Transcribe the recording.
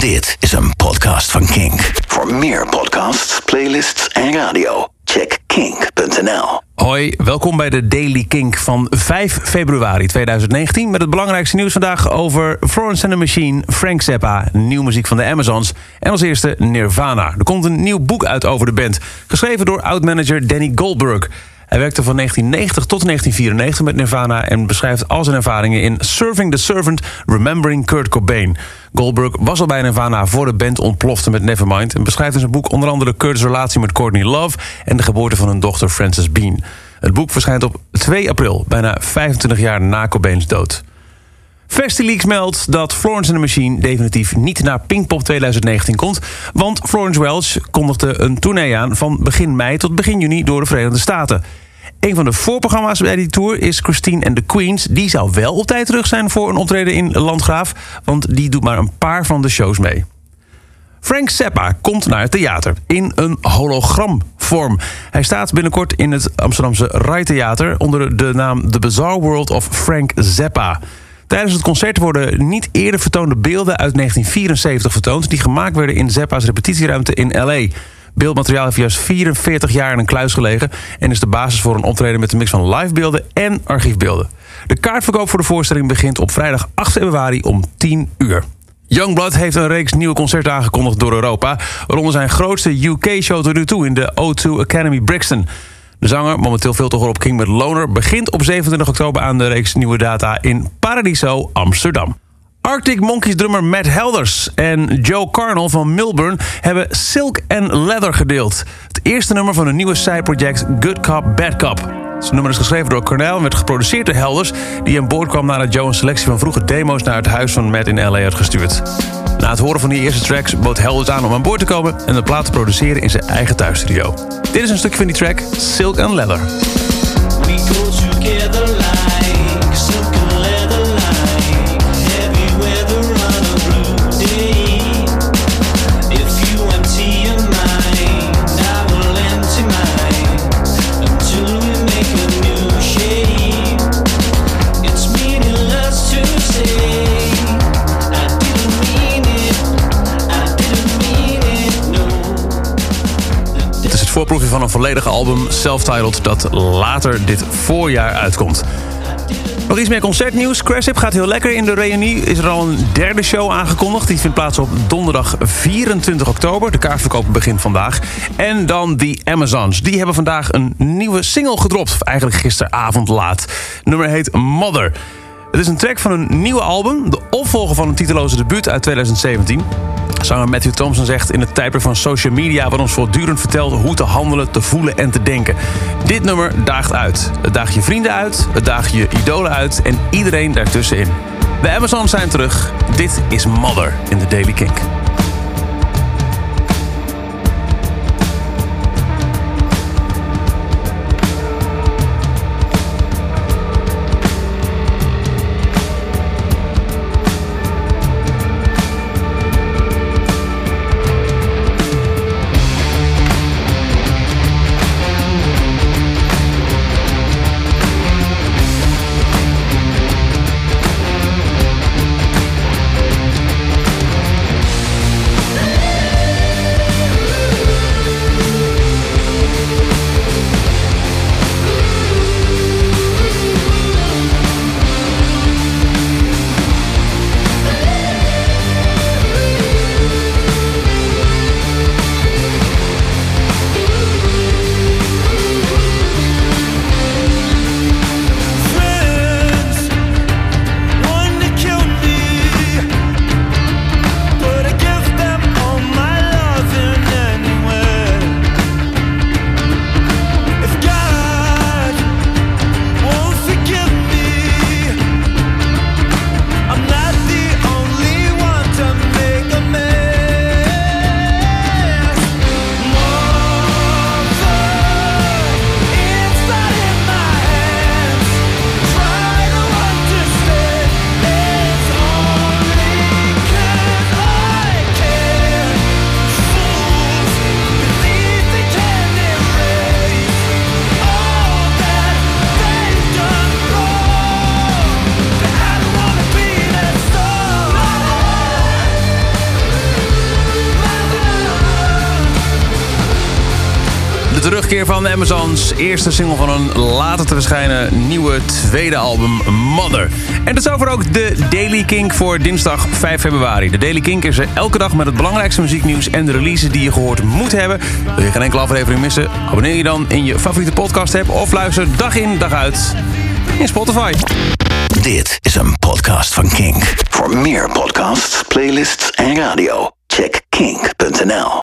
Dit is een podcast van Kink. Voor meer podcasts, playlists en radio, check kink.nl. Hoi, welkom bij de Daily Kink van 5 februari 2019... met het belangrijkste nieuws vandaag over Florence and the Machine... Frank Zappa, nieuwe muziek van de Amazons... en als eerste Nirvana. Er komt een nieuw boek uit over de band... geschreven door oud-manager Danny Goldberg... Hij werkte van 1990 tot 1994 met Nirvana... en beschrijft al zijn ervaringen in Serving the Servant... Remembering Kurt Cobain. Goldberg was al bij Nirvana voor de band ontplofte met Nevermind... en beschrijft in zijn boek onder andere Kurt's relatie met Courtney Love... en de geboorte van hun dochter Frances Bean. Het boek verschijnt op 2 april, bijna 25 jaar na Cobains dood. FestiLeaks meldt dat Florence and the Machine definitief niet naar Pinkpop 2019 komt. Want Florence Welch kondigde een tournee aan van begin mei tot begin juni door de Verenigde Staten. Een van de voorprogramma's bij die tour is Christine and the Queens. Die zou wel op tijd terug zijn voor een optreden in Landgraaf, want die doet maar een paar van de shows mee. Frank Zappa komt naar het theater in een hologramvorm. Hij staat binnenkort in het Amsterdamse Rai Theater onder de naam The Bizarre World of Frank Zappa. Tijdens het concert worden niet eerder vertoonde beelden uit 1974 vertoond... die gemaakt werden in Zappa's repetitieruimte in L.A. Beeldmateriaal heeft juist 44 jaar in een kluis gelegen... en is de basis voor een optreden met een mix van livebeelden en archiefbeelden. De kaartverkoop voor de voorstelling begint op vrijdag 8 februari om 10 uur. Youngblood heeft een reeks nieuwe concerten aangekondigd door Europa... waaronder zijn grootste UK-show tot nu toe in de O2 Academy Brixton... De zanger, momenteel veel te horen op King met Loner... begint op 27 oktober aan de reeks Nieuwe Data in Paradiso, Amsterdam. Arctic Monkeys drummer Matt Helders en Joe Carnell van Milburn... hebben Silk and Leather gedeeld. Het eerste nummer van hun nieuwe sideproject Good Cop, Bad Cop. Het nummer is geschreven door Cornell en werd geproduceerd door Helders... die aan boord kwam nadat Joe een selectie van vroege demo's... naar het huis van Matt in L.A. had gestuurd. Na het horen van die eerste tracks bood Helders aan om aan boord te komen... en de plaat te produceren in zijn eigen thuisstudio. Dit is een stukje van die track, Silk and Leather. Voorproefje van een volledig album, self-titled... dat later dit voorjaar uitkomt. Nog iets meer concertnieuws. Craship gaat heel lekker. In de reunie is er al een derde show aangekondigd. Die vindt plaats op donderdag 24 oktober. De kaartverkoop begint vandaag. En dan The Amazons. Die hebben vandaag een nieuwe single gedropt. Of eigenlijk gisteravond laat. Nummer heet Mother. Het is een track van een nieuwe album. De opvolger van een titeloze debuut uit 2017. Zanger Matthew Thompson zegt in het tijdperk van social media... wat ons voortdurend vertelt hoe te handelen, te voelen en te denken. Dit nummer daagt uit. Het daagt je vrienden uit, het daagt je idolen uit... en iedereen daartussenin. De Amazons zijn terug. Dit is Mother in de Daily Kink. Terugkeer van Amazons. Eerste single van een later te verschijnen nieuwe tweede album Mother. En dat is over ook de Daily Kink voor dinsdag 5 februari. De Daily Kink is er elke dag met het belangrijkste muzieknieuws... en de releases die je gehoord moet hebben. Wil je geen enkele aflevering missen? Abonneer je dan in je favoriete podcast app... of luister dag in dag uit in Spotify. Dit is een podcast van Kink. Voor meer podcasts, playlists en radio, check kink.nl.